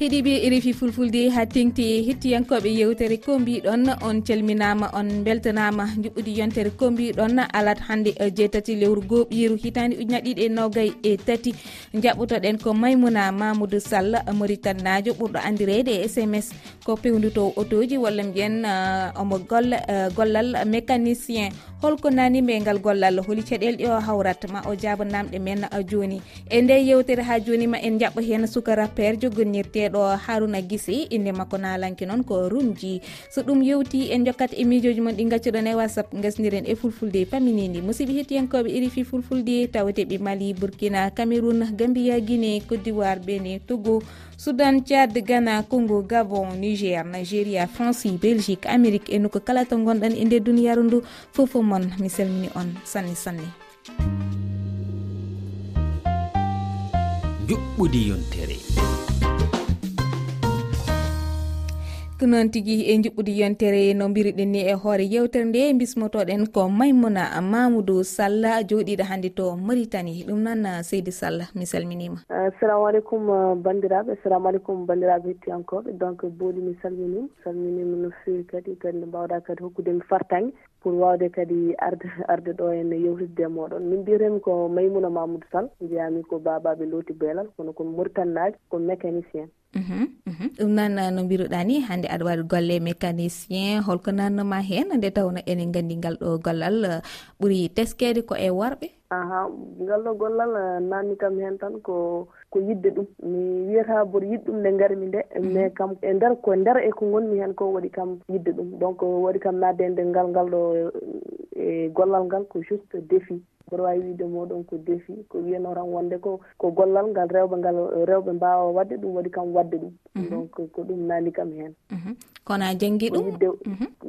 heeɗiɓe rfi fulfulde ha tengti hettiyankoɓe yewtere ko mbiɗon on calminama on beltanama juɓɓudi yontere ko mbiɗon alat hande e jeetati lewru goɓiru hitande ujunaje ɗiɗi e nogayi e tati. Jaɓɓotoɗen ko maymouna mamoudou sall maritannajo ɓurɗo andirede e sms ko pewduto autoji walla mbiyen eh, omo golla eh, gollal mécanicien. Holko nani ngal gollal holi caɗele ɗi o hawrat ma o jaaba namɗe men eh, joni. E nde yewtere ha joni ma en jaɓɓa hen suka rapport jogonirteɗo ɗo haruna guisi inde makko nalanki noon ko rumji. So ɗum yewti en jokkat e miijoji mon ɗi gaccuɗon e whatsapp gasdiren e fulfulde paminidi musidɓe hettiyankoɓe iri fi fulfulde tawateɓe mali bourkina cameroun gambia guine côte d'ivoire bene togo soudan thiad ghana congo gabon niger nigéria france belgique amérique. E nokko kala to gonɗon e nder duniyaru ndu fofo mon mi salmini on sanne sanne. Juɓɓudi yontere. ko noon tigui e juɓɓudi yontere no mbiriɗen ni e hoore yewtere nde bismotoɗen ko maymouna mamoudou sallah joɗiɗo hannde to maritani ɗum noon seydi sallah mi salminima. Euh, assalamu aleykum euh, bandiraɓe assalamu aleykum bandiraɓe hettiyankoɓe. Donc booli mi salminima salminima no fewi kadi kadi no mbawɗa kadi hokkudemi fartange pour wawde kadi arde arde ɗo en yewtidde e moɗon. Min mbiyatemi ko maymouna mamoudou sall mbiyami ko babaɓe looti beelal kono ko mauritanie naaji ko mécanicien. Mhm, mhm. ɗum noon no mbiruɗa ni hannde aɗa waɗi golle mécanicien holko nannoma heen nde tawno enen nganndi ngal ɗo gollal ɓuri teskede ko e worɓe? Aha ngal ɗo gollal nanni kam heen tan ko ko yidde ɗum. Mi wiyata mboɗo yiɗ ɗum nde garmi nde. Mhm. Mais kam e nder ko e nder e ko gonmi hen ko waɗi kam yidde ɗum. Donc euh, waɗi kam nadde e ndengal ngal ɗo e gollal ngal ko juste défi. Mboɗo wawi wiide moɗon ko défi ko wiyano tan wonde ko ko gollal ngal rewɓe ngal rewɓe mbawa wadde ɗum waɗi kam wadde ɗum. Mhm. Donc euh, ko ɗum nandi kam hen. Mhm. Kono a janggui ɗum? yidde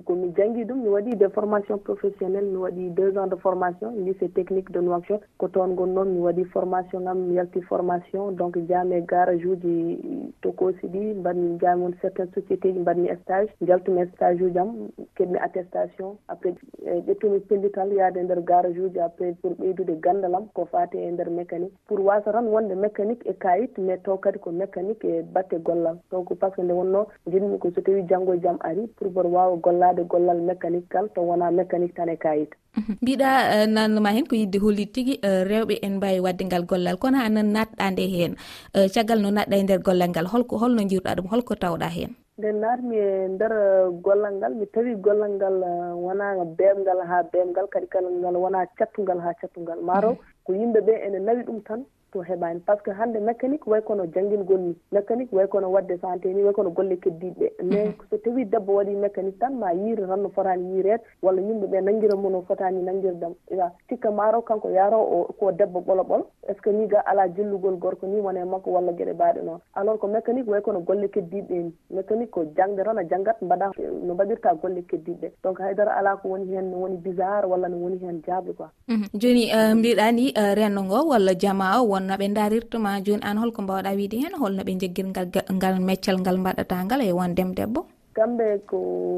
komi janggui ɗum mi waɗi de formation professionnel mi waɗi deux ans de formation lycée technique de noicshot ko toon gonnoon mi waɗi formation ngam mi yalti formation donc jaami e garage uji tokosi ɗi mbaɗmi jaami won certaine société ji mbaɗmi stage jaltumi stage uji am keɓmi attestation. Après e ƴettumi pellital yaade e nder garage uji après pour ɓeydude gandal am ko fate e nder mécanique. Pour wasa tan wonde mécanique e kayit mais taw kadi ko mécanique e batte gollal. Donc par ce que nde wonno jiɗmi ko so tawi janggo e jaam ari pour mboɗo wawa gollade gollal mécanique kal taw wona mécanique tan e kayit. Mhm. Mbiɗa eh, nannoma hen ko yidde hollid tigui eh, rewɓe en mbawi wadde ngal gollal. Kono ha nan natɗa nde hen hen. Eh, caggal no naɗɗa e nder gollal ngal holko holno jiruɗa ɗum holko tawɗa hen? Nde naatmi e nder eh, gollal ngal mi tawi gollal ngal eh, wona beemgal ha beemgal kadi kala ngal wona cattungal ha cattungal. Mataw mm. ko yimɓeɓe ene nawi ɗum tan to heɓani. Par ce que hande mécanique way kono jangguingol ni. Mécanique way kono wadde santé ni way kono golle keddiɗe. Ɗe mais so tawi debbo waɗi mécanique tan ma yiire tan no fotani yiirede walla yimɓeɓe nanguira mo no fotani nanguirdam ya sikka maro kanko yaro o ko debbo ɓolo ɓolo. Est ce que ni ga ala jillugol gorko ni wone makko walla gueɗe baɗe noon? Alors ko mécanique way kono golle keddiɗe ni. Mécanique ko jangde tan a janggat mbaɗa no mbaɗirta golle keddiɗe donc haydara ala ko woni hen no woni bizarre walla no woni hen jaable quoi. Mm-hmm. Joni eh, mbiɗani eh, renno ngo walla jama o holno ɓe darirtuma joni an holko mbawɗa wiide hen holno ɓe jeggingal ngal meccal ngal mbaɗata ngal e won ndem debbo. kamɓe ko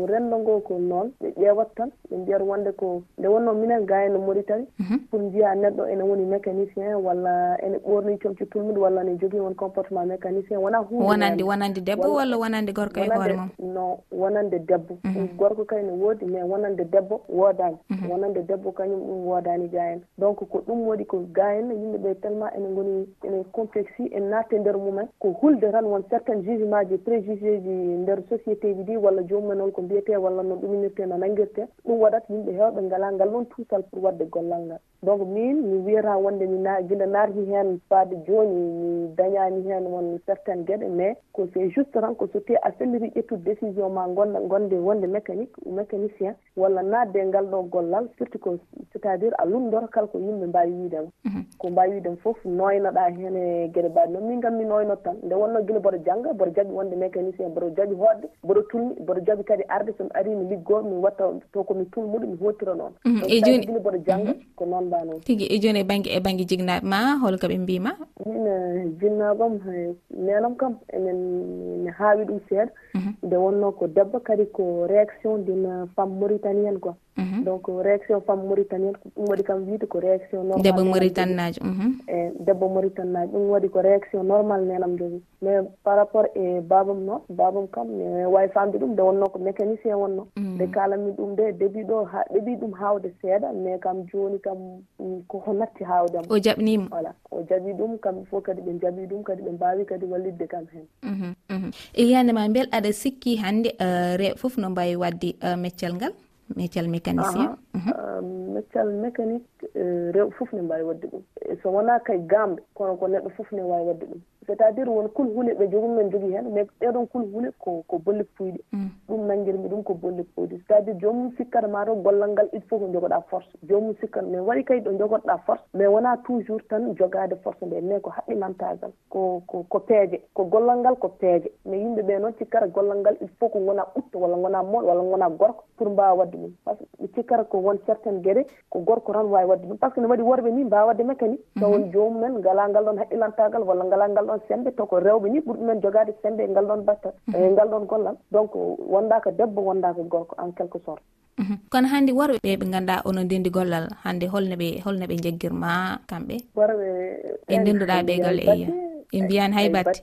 renndo ngo ko noon ɓe ƴeewat tan ɓe mbiyata wonde ko nde wonno minen ga eno maritani mhm. pour mbiya neɗɗo ene woni mécanicien walla ene ɓorni comci tulmude walla ne jogii won comportement mécanicien. Wona hunde wonande wonande debbo walla wonande gorko e hoore mum? non wonande debbo. Mhm. Gorko kay ne woodi mais wonande debbo woodani mhm. wonande debbo kañum ɗum woodani ga en donc ko ɗum waɗi ko ga en yimɓe ɓe tellement ene goni ene complexi en natte nder mumen. Ko hulde tan won certaine jugement ji préjugé ji nder société ji ɗi heddi walla jomumen on ko mbiyete walla no ɗuminirte no nanguirte ɗum waɗat yimɓe hewɓe ngala ngal noon tuusal pour wadde gollal ngal. Donc min mi wiyata wonde mi gila naati hen faade joni mi dañani hen won certaine gueɗe mais ko c'est juste tan ko so te a felliti ƴettude décision ma gonda gonde wonde mécanique ou mécanicien walla naatde ngal ɗo gollal surtout ko c'est à dire a lumdoro kala ko yimɓe mbawi wiidema mhm. ko mbawi wiidema foof noynoɗa hen e gueɗe mbaɗi noon min kam mi noynoto tan nde wonno guila mboɗo jangga mboɗo jaaɓi wonde mécanicien mboɗo jaaɓi hoɗde mboɗo tulni mboɗo jogui kadi arde somi ari mi liggo mi watta to komi tulmuɗo mi hottira noon. Mhm, e joni mboɗo jangga mhm. ko noon mba noon. Tigui e joni e banggue e banggue jignaɓe ma holko ɓe mbima min jinnagom nenam kam enen mi haawi ɗum seeɗa. Mhm. Nde wonno ko debbo kadi ko réaction d'une uh, femme mauritanienne quoi. Mhm. Donc uh, réaction femme mauritanienne ɗum waɗi kam wiide ko réaction normal debbo mauritannajo mhm. e debbo mauritannajo ɗum waɗi ko réaction normal nenam jogui mais par rapport e babam noon babam kam e mi wawi famde ɗum nde wonno ko mécanicien wonno. Nde kalanmi ɗum nde début ɗo ha ɗeɓi ɗum hawde seeɗa mais kam joni kam mm, koko natti hawdema o jaɓnima voilà o jaɓi ɗum kam kamɓe fof kadi ɓe jaɓi ɗum kadi ɓe mbawi kadi wallidde kam hen. Mhm, mhm. E yiyandema beel aɗa sikki hannde e, reeɓe foof no mbawi wadde meccal ngal meccal mécanicien? Mhm. Meccal mécanique e, rewɓe foof ne mbawi wadde ɗum. E so wona kay gamɓe kono ko neɗɗo foof ne wawi wadde ɗum. c' est à dire won kul kulhule ɓe jogumen min jogui hen mais ɗeɗon kul kulhule ko ko bolle puyɗe mm. ɗum nanguirmi ɗum ko bolle puyɗe c' est à dire jomum sikkata mataw gollal ngal il faut ko jogoɗa force. Jomum sikkata mais waɗi kay ɗo jogotoɗa force mais wona toujours tan jogade force nde mais ko haɗɗimantagal ko ko ko peeje ko gollal ngal ko peeje. Mais yimɓeɓe noon cikkata gollal ngal il faut ko gona ɓutta walla gona mawɗo walla gona gorko pour mbawa wadde ɗum. Par ce que ɓe cikkata ko won certaine gueɗe ko gorko tan wawi wadde ɗum. Par ce que ne waɗi worɓe ni mbawa wadde mécanique :fra mm-hmm. won jomumen ngala ngal ɗon haɗɗilantagal walla ngala ngal ɗon ɗon sembe toko rewɓe ni ɓuri ɗumen jogade sembe e ngal ɗon batta e ngal ɗon gollal donc wondaka debbo wondaka gorko en quelque sorte kono hannde worɓe ɓe ɓe ngannduɗa ono ndendi gollal hannde holno ɓe holno ɓe jaggirma kamɓe worɓe ɓe ndenduɗa ɓe gal eya ɓe mbiyani hay batte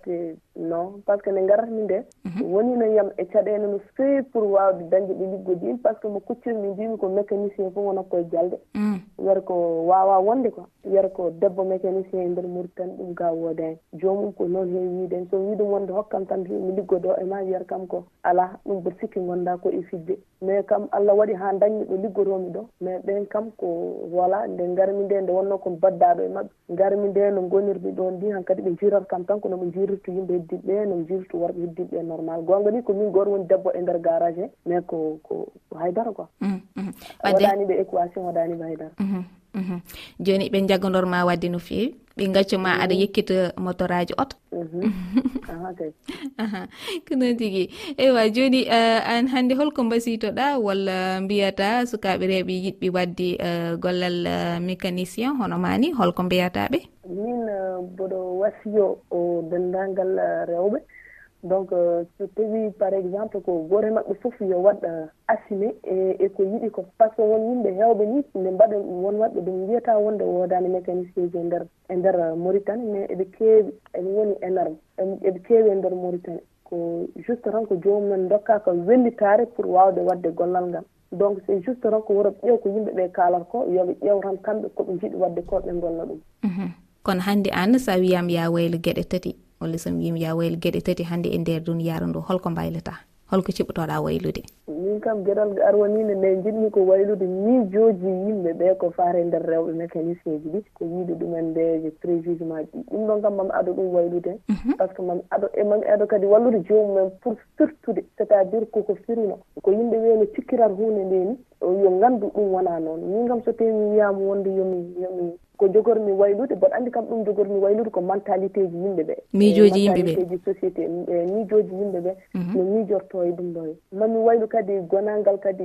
non par ce que nde mhm. garatmi nde wonino yam e caɗele no feewi pour wawde dañde ɗi liggoji ɗin par ce que mo kuccirmi mbimi ko mécanicien fof wona koye jalde. Mm. Wiyata ko wawa wonde quoi wiyata ko debbo mécanicien e nder mauritani ɗum ga wodani jomum ko noon heewi wiiden so wi ɗum wonde hokkam tan mi liggodo e ma wiyata kam ko ala ɗum mboɗo sikki gonda ko e fidde mais kam allah waɗi ha dañmi ɗo liggotomi ɗo mais ɓen kam ko voilà nde garmi nde nde wonno komi baddaɗo e mabɓe garmi nde no gonirmi ɗon ndi han kadi ɓe jirat kam tan ko noɓe jirirtu yimɓe e heddiɓe no jirtu worɓe heddiɓe normal. Gonga ni ko min goto woni debbo e nder garage he mais ko ko haydara quoi. Mm, mm. Waɗaniɓe équation waɗaniɓe haydara. Mm-hmm, mm-hmm. Joni ɓe jagodorma wadde no fewi ɓe gaccuma aɗa mm-hmm. yekkita motoraji oto. Ko noon tigui eywa joni eh, an hande holko mbasitoɗa walla mbiyata sukaɓe rewɓe yiɗɓe wadde eh, gollal eh, mécanicien hono mani holko mbiyataɓe min euh, mboɗo wasiyo o denndaangal euh, rewɓe. Donc euh, so tawi par exemple ko gooto e maɓɓe fof yo waɗ assumé e, e ko yiɗi ko par ce que won yimɓe hewɓe ni nde mbaɗa won waɓɓe ɗum wiyata wonde woodaani mécanicien ji e nder e nder mauritanie mais eɓe keewi eɓe woni énorme eɓe keewi e nder mauritanie. Ko juste tan ko jomumen dokkaka wellitare pour wawde wadde gollal ngal. Donc c' est juste tan ko wuro ƴeew ko yimɓe ɓe kaalata ko yoɓe ƴeew tan kamɓe koɓe njiɗi wadde ko ɓe golla ɗum. Mhm. kono hannde an sa wiyam ya waylo geɗe tati walla somi wiyam ya waylo geɗe tati hannde e nder duniyaaru ndu holko mbaylata holko ciɓotoɗa waylude. Min kam gueɗal ar nde jiɗmi ko waylude miijoji yimɓe ɓe ko faare nder rewɓe mécanicien ji ɗi ko wiide ɗumen ndeje préjugement ji ɗum ɗon kam mami aɗo ɗum waylude mhm. par ce que mami aɗo e mami e aɗo kadi wallude jomumen pour firtude c' est à dire koko firino ko yimɓe weeno cikkirat hunde ndeni yo gandu ɗum wona noon. Min kam so tawi mi wiyama wonde yomi yomi ko jogormi waylude mboɗa anndi kam ɗum jogormi waylude ko mentalité ji yimɓe eh, ɓe eh, miijoji yimɓe ɓee. ji société miijoji yimɓe ɓee. No miijorto e ɗum ɗo. Mami waylu kadi gonalngal kadi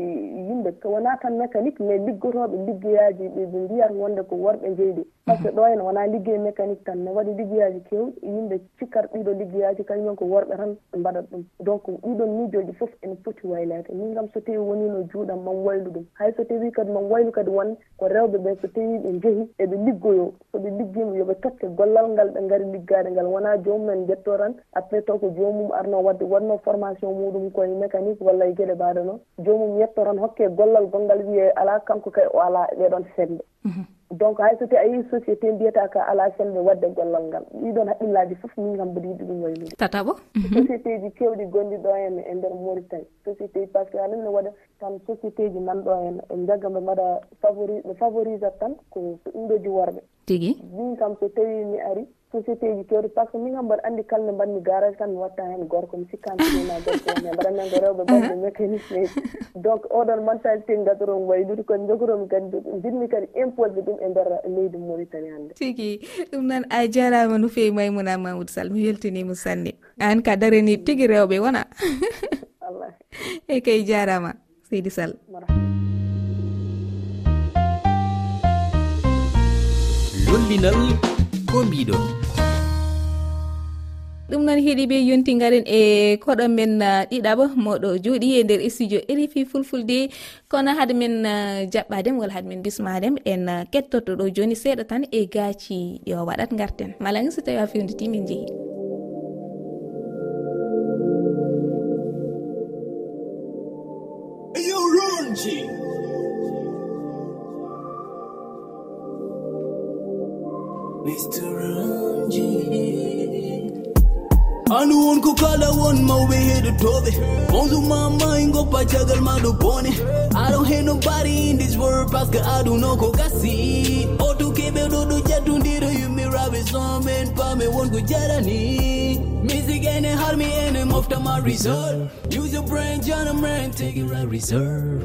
yimɓe wona tan mécanique mais liggotoɓe liggeyaji ɓe ɓe mbiyata wonde ko worɓe jeyɗi par ce que ɗo henne wona liggey mécanique tan ne waɗi liggeyaji kewɗi yimɓe cikkata ɗiɗo liggeyaji kañumen ko worɓe tan ɓe mbaɗata ɗum. Donc ɗiɗon miijoji fof ene poti waylade min kam so tawi wonino juuɗam mam waylu ɗum. Hay so tawi kadi mam waylu kadi won ko rewɓe ɓe so tawi e ɓe jeehi eɓe liggoyo soɓe liggima yooɓe totte gollal ngal ɓe gaari liggade ngal. Wona jomumen jetto tan après taw ko jomum arno wadde wanno formation muɗum koye mécanique walla e gueɗe mbaɗe noon jomum yetto tan hokke gollal gongal wiye ala kanko kay o ala ɓeɗon sembe. Mhm. donc hay so tawi a yeehi société mbiyata ka ala sembe wadde gollal ngal. Ɗiɗon haqqillaji foof min kam mbiɗa yiɗi ɗum waylude tataɓo? Société ji kewɗi gonɗi ɗo henne e nder mauritanie. Société par ce que hanin ne waɗa tan société ji nanɗo henna. E jagga ɓe mbaɗa favori ɓe favorisat tan ko ɗumɗoji worɓe. Tigui min kam so tawi mi ari société ji kewɗi par ce que min kam mbaɗa anndi kala no mbaɗmi garage tan mi watta heen gorko mi sikkaami sinina gorko woni mbaɗanen ko rewɓe balɗe mécanisme ji. Donc oɗon mentalité gatoroomi waylude kono jogoromi kadi jinmi kadi imposé ɗum e nder leydi mauritanie hannde. Tigi ɗum noon a jarama no fewi maymouna mamoudou sall mi weltinima sanne. An ka darani tigi rewɓe wona. Allah e kay jarama seydi sall. Lollinal ko mbiɗon ɗum noon heeɗi ɓe yonti garen e koɗo men uh, ɗiɗaɓo. Moɗo juuɗi e nder studio rfi fulfulde. Kono haade men uh, jaɓɓadem walla haade men bismadem en uh, kettoto ɗo joni seeɗa tan e gaaci ɗi o waɗat garten malani so tawi a fewnditi min jeehi. Eyo ronji! mr ranji andu won ko kala won mawɓe heɗotoɓe. Mawdu mama e goppa cagal maɗo bone. Aɗon don't hate nobody in this world parce que aɗuno ko gasi oto keɓeɗo ɗo love is on men pame wongo jarani music ene harmi ene moftama resort use your brain jana man take it right reserve.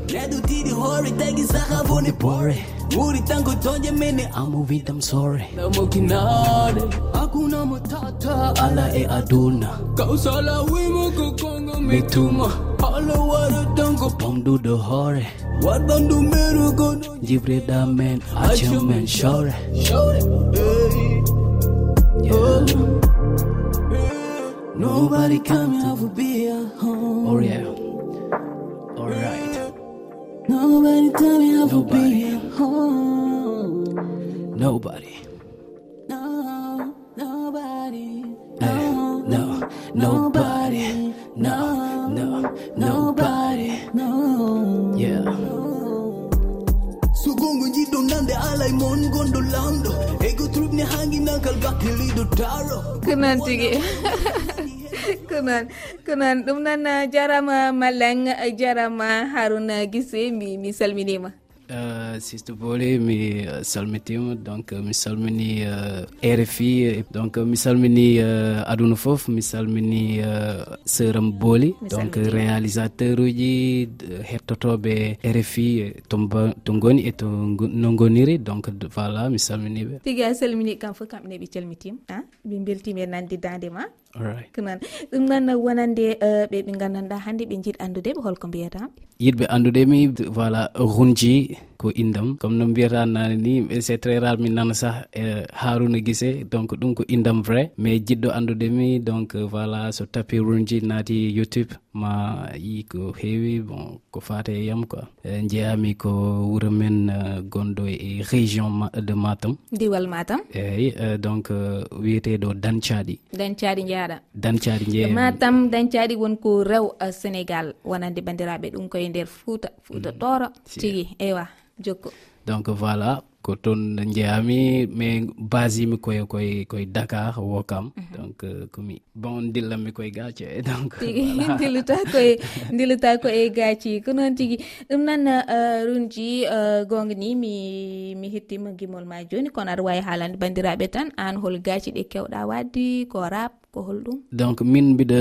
Tiɗi hoore tagi saha bone bore ɓuri tanko toje mene amo widam sore namokinade akunamo tata ala e aduna kausala wimoko kongo mituma ala waɗa tanko pamduɗo hoore waɗɓandu merugono jibreɗamen acamen shore shore hey. yeah. Oh. Nobody coming over be a home. Oh yeah. All right. Nobody tell me how to be at home. Nobody. No, nobody. Eh, no, no, nobody. No, no, nobody. No. ɓe alay mon gonɗo lamɗo ego trubne hanginalkal bakkeliɗo taro. Ko noon tigui ko noon ko noon ɗum noon jarama mallang jarama haruna guise mi mi salminima. Euh, sisto bole mi euh, salmitima donc euh, mi salmini rfi donc mi salmini aduna foof mi salmini seram booli donc réalisateur uji hettotoɓe rfi to goni e to e no goniri donc voilà mi salminiɓe. Tigui a salmini kam fof kamɓene ɓe calmitima ah, ɓe beltima e nandidade ma. noon ɗum noon wonande uh, ɓe ɓe gandanɗa hannde ɓe jiiɗi andude holko mbiyata? Yiɗɓe andude mi voilà runji. ko indam. Comme no mbiyata nane ni e c' est très rare mi nana sah e haruna guise donc ɗum ko indam vrai. Mais jiɗɗo andudemi donc euh, voilà so tapi runji naati youtube. Ma yi ko heewi bon ko fate e yam quoi. E, jeeyami ko wuuro men euh, gonɗo e région de matam. Diwal matam. Eyyi e donc euh, wiyeteɗo dancaaɗi. Dañcaɗi jeyaɗa dancaaɗi jeeya e matam dañcaɗi wonko rew sénégal. Wonande bandiraɓe ɗum koye nder fouta fouta mm. toro. Tigui ewa jokko. Donc voilà ko toon jeyami mais basimi koye koye koye dakar wokam. Mhm. Donc euh, komi bon dillanmi koye gaace eh, donc dilluta koye ndiluta koye gaaci. Ko noon tigui ɗum noon euh, runji euh, gonga ni mi mi hettima gimol ma joni kono aɗa wawi haalande bandiraɓe tan. An hol gaaci ɗe kewɗa wadde ko rap ko holɗum donc min mbiɗa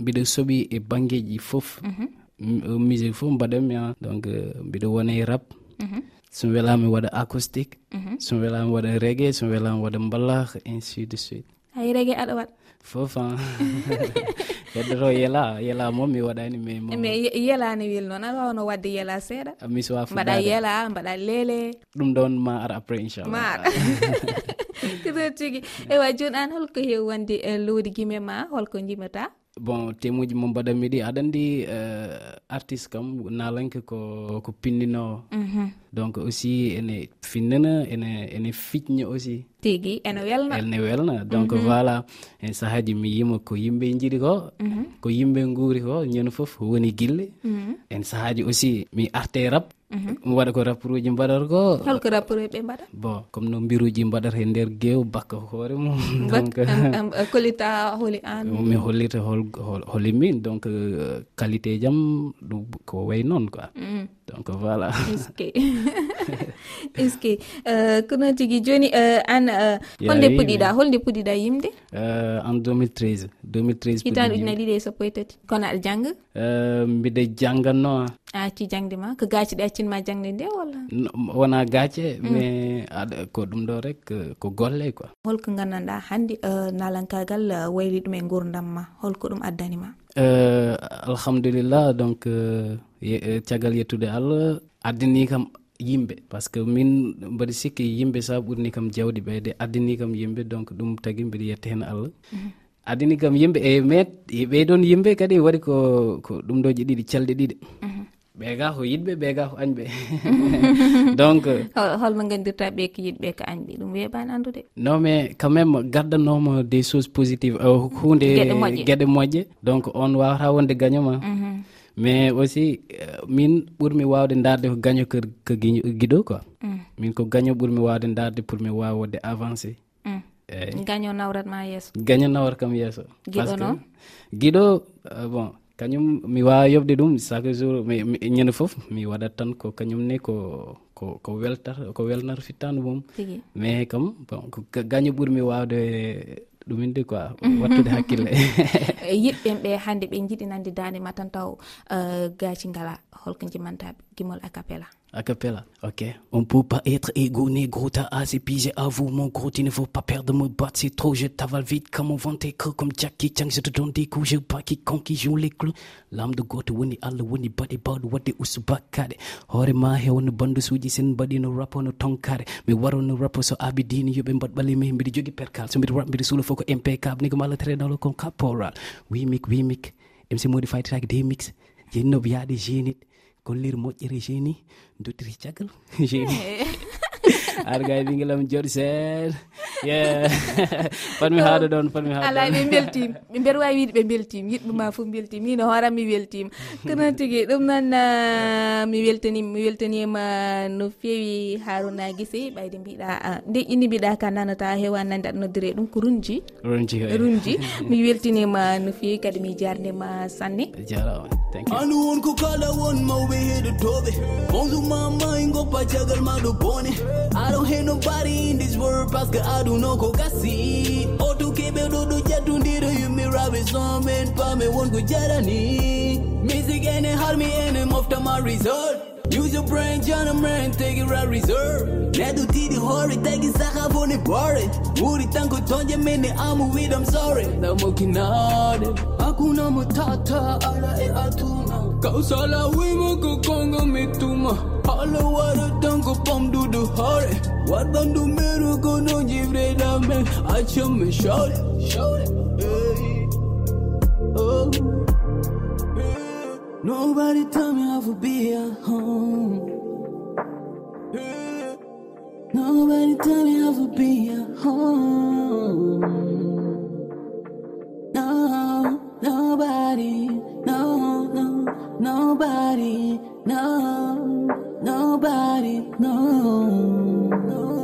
mbiɗa sooɓi e banggueji foof mm -hmm. musique fof mbaɗanmi ha donc euh, mbiɗo wona e rap mhm. somi welama mi waɗa acoustique. Mhm. Somi welama waɗa reggae. Somi welama waɗa mballa ainsi de suite. Hay regue aɗa waɗa fof han heddoto yela yela moom mi waɗani mais mais yelani wel noon aɗa wawno wadde yela seeɗa. Ah, mi sowa mbaɗa yela mbaɗa leele ɗum ɗon ma ara après inchallah. Ma ara koto tigui. Ewa joni an holko heewi wonde eh, lowdi guime ma holko jimata bon temuji mo mbaɗanmi ɗi aɗa andi uh, artiste kam nalanke ko ko pinninowo mhm. donc aussi ene finnana ene ene fiƴña aussi. Tigi ene welna. Ene welna. Donc mhm. voilà. En saahaji mi yima ko yimɓe jiiɗi ko. Mhm. Ko yimɓe guuri ko ñande foof woni guille en saahaji aussi mi arte rab Mm-hmm. waɗa ko rapport uji mbaɗata ko? Holko rapport ɓe mbaɗa bon comme no mbiruji mbaɗata e nder geew bakka hoore mum. Donc kolita holi an mi hollita hol holi min donc euh, qualité jam ɗum ko way noon quoi. Mm. Donc voilà. est ce que euh, kono tigui joni euh, an euh, holnde puɗɗiɗa holnde puɗɗiɗa yimde en 2013 2013 hitan ujuna ɗiɗi e sappo e tati. Kono aɗa jangga mbiɗa jangganno a acci jangde ma? Ko gaace ɗe accinma jangde nde walla? Wona gaace mm. mais aɗa ko ɗum ɗo rek ko golle quoi. Holko gandanɗa hannde nalankagal wayli ɗum e gurdam ma holko ɗum addanima alhamdulillah donc e caggal yettude allah addani kam yimɓe par ce que min mbaɗi sikki yimɓe sa ɓurni kam jawdi ɓeyde addini kam yimɓe donc ɗum tagui mbiɗa yetta hen allah. Mhm. Addini kam yimɓe e met e ɓeydon yimɓe kadi e waɗi ko ko ɗum ɗoji ɗiɗi calɗe ɗiɗi. Mhm. Ɓe ga ko yiɗɓe ɓe ga ko añɓe. Donc holno gandirta ɓe ko yiɗɓe ko añɓe ɗum weɓani andude non mais quand même gardanoma des choses positives euh, hunde gueɗe moƴƴe. donc on wawata wonde gagnoma mhm. mais aussi euh, min ɓurmi wawde darde ko gaño ko ko guiɗo quoi. Mm. Min ko gaño ɓurmi wawde darde pour mi wawa wadde avancé. Eyyi gaño nawratma yesso gaño nawrat kam yesso guiɗo noon guiɗo euh, bon kañum mi wawa yobde ɗum chaque jour ñande foof mi waɗat tan ko kañum ne ko ko ko weltat ko welnata fittande mum mais kam bon ko gaño ɓuurmi wawde ɗumin de quoi wattude hakkille. E, yiɗɓen ɓe hannde ɓe jiɗi nande dande ma tan taw e, gaaci ngala holko jimantaɓe gimol acapella Acapella. Ok. On peut pas être égaux, négro, t'as assez pigé à vous, mon gros, tu ne faut pas perdre me battre, c'est trop, je t'avale vite comme on vend tes creux, comme Jackie Chan, je te donne des coups, je pas quiconque qui joue les clous. L'âme de God, winnie, alla winnie, body, body, what the usubakade. Hore ma mahe, on bandu suji, sin body, no rap, no tonkare. Me waro no rap, so abidini, yo ben bat bali me, mbidi jogi percal, so mbidi rap, mbidi solo, foko impeccable, nigga mala tre dans le con caporal. We make, we make, MC Modified Track, D-Mix, jenno biade, jenit. gollir moƴƴere géni dottiri caggal géni aɗa gay ɓinguelam jooɗi seeɗa ye fanmi haaɗo ɗon fanmi haaɗo ala ɓe beltima ɓe mbeɗa wawi wiide ɓe beltima yiɗɓe ma foof beltima min hooram mi weltima kono tigui ɗum noon ah, mi weltanima mi weltanima e no fewi haruna guise ɓayde mbiɗa ah, nde inni mbiɗa ka nanata hewan nande aɗa noddire ɗum ko runji. Runji runji. Mi weltinima e no fewi kadi mi jarnima sanne. Jarama andu won ko kala won mawɓe heɗotoɓe bondu mamayi goppa cagal maɗo bone aɗon heno mbari in this world parce que aɗuno ko gasi o ɗo ɗo jaddudiro yummiraɓe somen pame wonko jarani. Music ene harmi ene moftama result. use your brain jana man take it right reserve. Neɗuɗiɗi hoore tagi saka bone bore. Wuri tanko tonje mene amu with i'm sorry. Namokinade akuna tata ala e atuna kausala wimo ko kongo mituma ala waɗa tanko pamdudu hoore waɗɓandu mero ko no jifreɗamen accamme shawre shawre Oh. nobody tell me how to be at home. Nobody tell me how to be at home. No nobody no no nobody no nobody no no.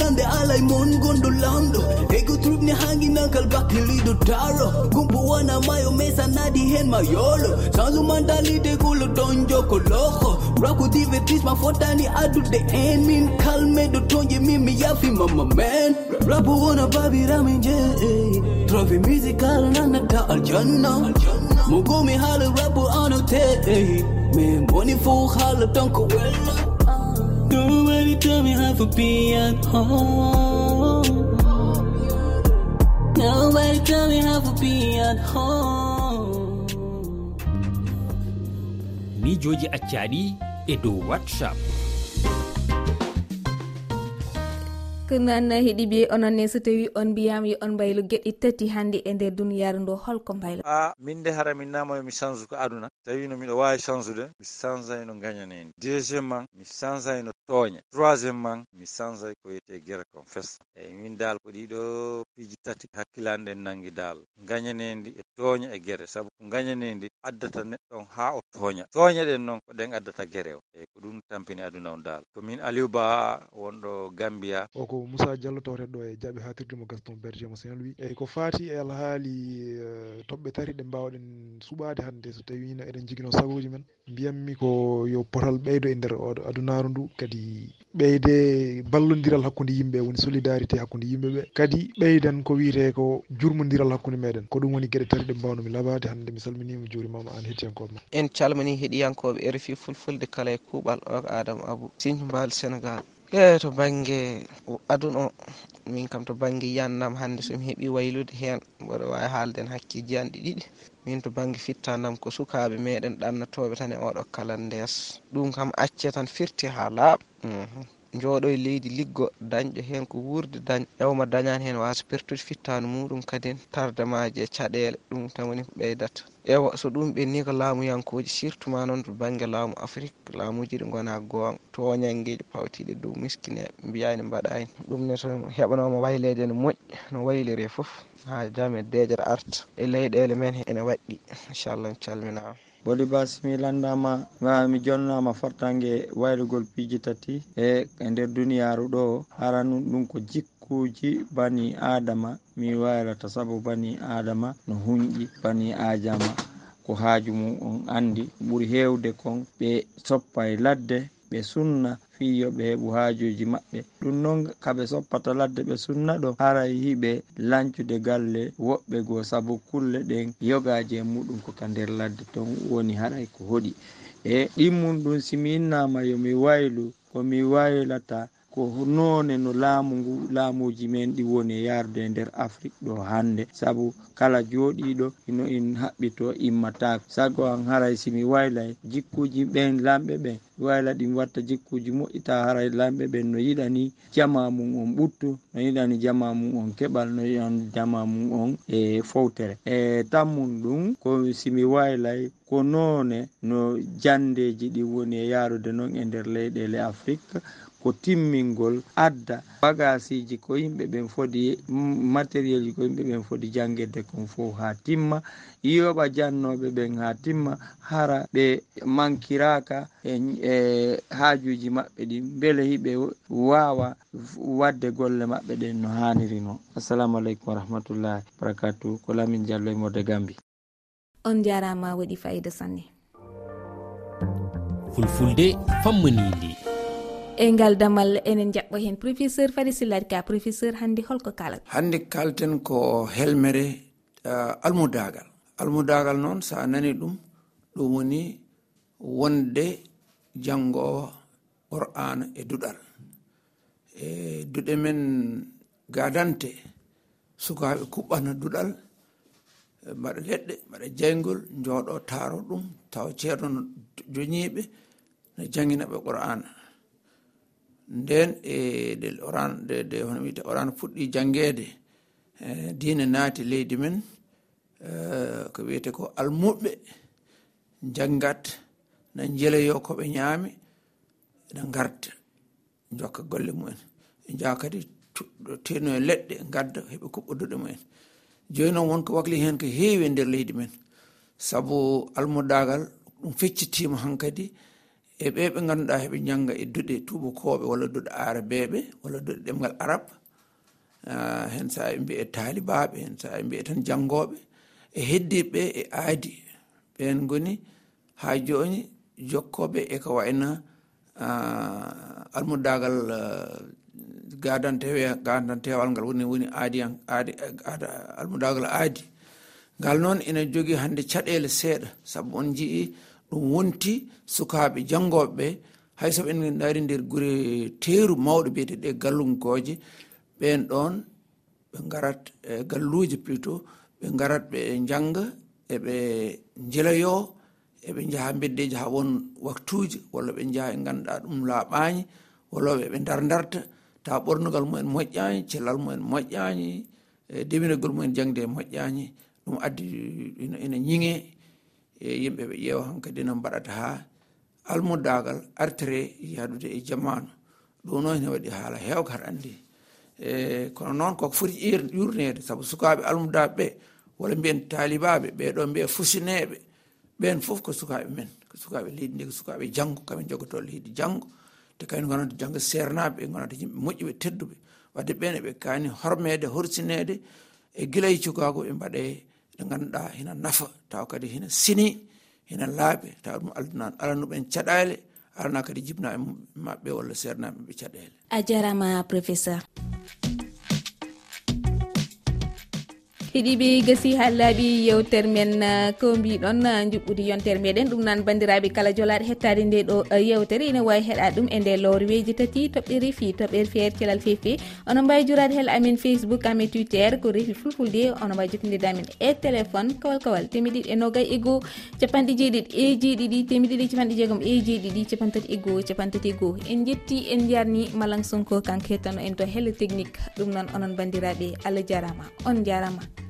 nande alay mon gonɗo lamɗo ego trubne hanginalkal bakle liɗo taro. Gumbo wana mayo mesa nadi hen ma yolo change mentalité golo ton joko loho rako divertissement fotani adude en min kalmeɗo tonje min mi yafi mama men. Rapo wona babirami je trofe musical nanata aljanna. Mo gomi haala rapo anote mais moni fo haala tonko wella. tell me how to be at home nobody tell me how to be at home mijoji accaɗi e dow whatsapp. que noon heeɗiɓe ononne so tawi on mbiyama yo on mbaylo gueɗe tati hannde e nder duniyaru ndo holko mbaylo. A min minde hara min namoyo mi change ko aduna. Tawi no miɗo wawi changede mi changeay no gañaneni deuxiémement mi changeay no tooña. Troisiémement mi changeay ko wiyete guére confesse. Eyyi min dal ko ɗiɗo piiji tati hakkilanɗen nangui dal gañanedi e tooña e guére saabu ko gañanedi addata neɗɗo on ha o tooña. Tooñaɗen noon ko ɗen addata guére o. Eyyi ko ɗum tampini aduna on dal komin aliou ba wonɗo gambia. Oko ko moussa diallo tawteɗo e jaaɓe hatirde mo gaston berger mo saint louis. Eyyi ko fati e alhaali eh, toɓɓe tati ɗe mbawɗen suɓade hannde. So tawino eɗen jiguino sagoji men mbiyanmi ko yo potal ɓeydo e nder oɗo adunaru ndu. Kadi ɓeyde ballodiral hakkude yimɓe woni solidarité hakkude yimɓeɓe kadi ɓeyden ko wiyete ko jurmodiral hakkude meɗen ko ɗum woni gueɗe tati ɗe mbawnomi labade hannde mi salminima juurimama an hettiyankoɓe ma en calmini heeɗiyankoɓe e rfi fulfulde kala e kuuɓal o adama abou. Signe mbal sénégal e to banggue aduna o. Min kam to banggue yiyannam hannde somi heeɓi waylude hen mboɗo wawi haalden hakkiji hakkeji ɗi ɗiɗi. Min to banggue fittanam ko sukaɓe meɗen ɗannotoɓe tan e oɗo kala ndes ɗum kam acce tan firti ha laaɓa mhm. jooɗo e leydi liggo dañɗo hen ko wurde dañ ƴewma dañani hen wasa pertude fittanu muɗum kadi tardemaji e caɗele ɗum tan woni ko ɓeydata. Ewa so ɗum ɓenni ko laamuyankoji surtout ma noon to banggue laamu afrique laamuji ɗi gona gonga toñangueji pawtiɗi dow miskineɓe mbiyani mbaɗani ɗum ne to heɓanoma waylede ne moƴƴi no wayliri foof ha jaame deejere arta e, e leyɗele men ene waɗɗi inchallah mi calminama boli bas mi landama mi jonnama fartangue waylugol piiji tati e nder duniyaru ɗo. Aranum ɗum ko jikkuji bani adama mi waylata saabu bani adama no hunƴi bani adama. Ko haaju mum on andi ɓuuri hewde kon ɓe soppa e ladde ɓe sunna fi yoɓe heɓu haajuji maɓɓe. Ɗum noon kaɓe soppata ladde ɓe sunna ɗo haray hiɓe lancude galle woɓɓe goo sabu kulle ɗen yogaji e muɗum koka nder ladde. Ton woni haɗay ko hoɗi. E ɗimmum ɗum simin nama yomi waylu komi waylata ko none no laamu ngu laamuji men ɗi woni e yarde e nder afrique ɗo hande saabu kala jooɗiɗo ino in haɓɓito immatako sago an haray simi waylay jikkuji ɓen lamɓe ɓen wayla e ɗin watta jikkuji moƴƴita haray lamɓe ɓen no yiɗani jama mum on ɓuttu no yiɗani jama mum on keɓal no yiɗani jama mum on e fowtere. E tammum ɗum ko simi waylay ko none no jandeji ɗi woni e yarude noon e nder leyɗele afrique ko timmingol adda bagasiji ko yimɓe ɓen foti matériel ji ko yimɓe ɓen foti jangguede kon fof ha timma yoɓa jannoɓe ɓen ha timma hara ɓe mankiraka e, e haajuji maɓɓe ɗi beele hiɓe wawa wadde golle maɓɓe ɗen no haniri no. Assalamu aleykum wa rahmatullahi barakatu ko lamin diallo e mode gambi. On jarama waɗi fayida sanne. Fulfulde fammanidi e ngal damal enen jaɓɓo hen. Professeur fadi silladi ka professeur hannde holko kalat hannde kalten ko helmere uh, almudagal. Almudagal noon sa nani ɗum ɗum woni wonde janngowo qur'ana e duɗal. E duɗe men gadante sukaaɓe kuɓɓana duɗal mbaɗa leɗɗe mbaɗa jayngol jooɗo taaro ɗum tawa ceerno no joñiiɓe no janngina ɓe qur'ana nden e ɗel oran de hono wiyete oran fuɗɗi jangede e, diine naati leydi men e, ko wiyete ko almuɓɓe janngat na jeleyo koɓe ñaami ena garda jokka golle mumen. E jaha kadi teno e leɗɗe gadda heɓe kuɓɓoduɗe mumen. Joni noon wonko wakli hen ko heewi e nder leydi men. Saabu almudagal ɗum feccitima hankadi e ɓe ɓe ngannduɗaa heɓe jannga e duɗe tubakoɓe walla duɗe arabeɓe walla duɗe ɗemgal arab hen so ɓe mbiye taalibaaɓe hen so ɓe mbiye tan janngooɓe e heddiiɓe e aadi. Ɓen goni haa jooni jokkoɓe e ko wayna almuddagal gadantewe gadantewal ngal woni woni aadi aadi aada almuddagal aadi. Ngal noon ene jogii hannde caɗele seeɗa. Sabu on njii ɗum wonti sukaɓe jangoɓeɓe hay soɓe en dari nder gure teeru mawɗo mawɗe biyeteɗe gallunkoje ɓen ɗon ɓe garat e galluji plutôt ɓe garat ɓe janga eɓe jeloyo eɓe jaha beddeji ha won waktuji walla ɓe jaha e ganduɗa ɗum laaɓani walla ɓe dardarta ta ɓornugal mumen moƴƴani cellal mumen moƴƴani e deminagol mumen jangde moƴƴani ɗum addi ina ñiŋe e yimɓe ɓe ƴeewa han kadi no mbaɗata ha almudagal artere yahdude e jamanu ɗum noon ne waɗi haala hewga haɗa andi e kono noon koko foti yurnede saabu sukaɓe almudaɓe ɓe walla mbiyen talibaɓe ɓeɗo mbiya fusineɓe ɓen foof ko sukaɓe men ko sukaɓe leydi ndi ko sukaɓe janggo kamen jogoto leydi janggo te kañum gonata janggo sernaɓe ɓe gonata yimɓe moƴƴuɓe tedduɓe wadde ɓen eɓe kaani hormede horsinede e guila e cukago ɓe mbaɗe ɗe ganduɗa hina nafa taw kadi hina sini hina laaɓe taw ɗum alduna alanuɓen caɗale arana kadi jibna e maɓɓe walla sernaɓe ɓe caɗele a jarama professeur. heeɗiɓe gasi ha laaɓi yewtere men uh, ko mbiɗon uh, juɓɓudi yontere meɗen. Ɗum nan bandiraɓe kala jolaɗo hettade nde ɗo uh, yewtere. Ene wawi heeɗa ɗum e nde lorweji tati. Toɓɓere fi toɓɓere feere celal fefe. Ono mbawi jurade hel amin facebook amin twitter ko refi fulfulde. Ono mbawi jokkodirde amin e téléphone. Kawal kawal temeɗiɗi e nogay e goho capanɗe jeeɗiɗi e jeeɗiɗi temeɗiɗi e capanɗe jeegom e jeeɗiɗi capantati e goho capantati e goho en jetti en jarni malang sonko kanko hettano en to helle technique. Ɗum noon onon bandiraɓe. Allah jarama on jarama.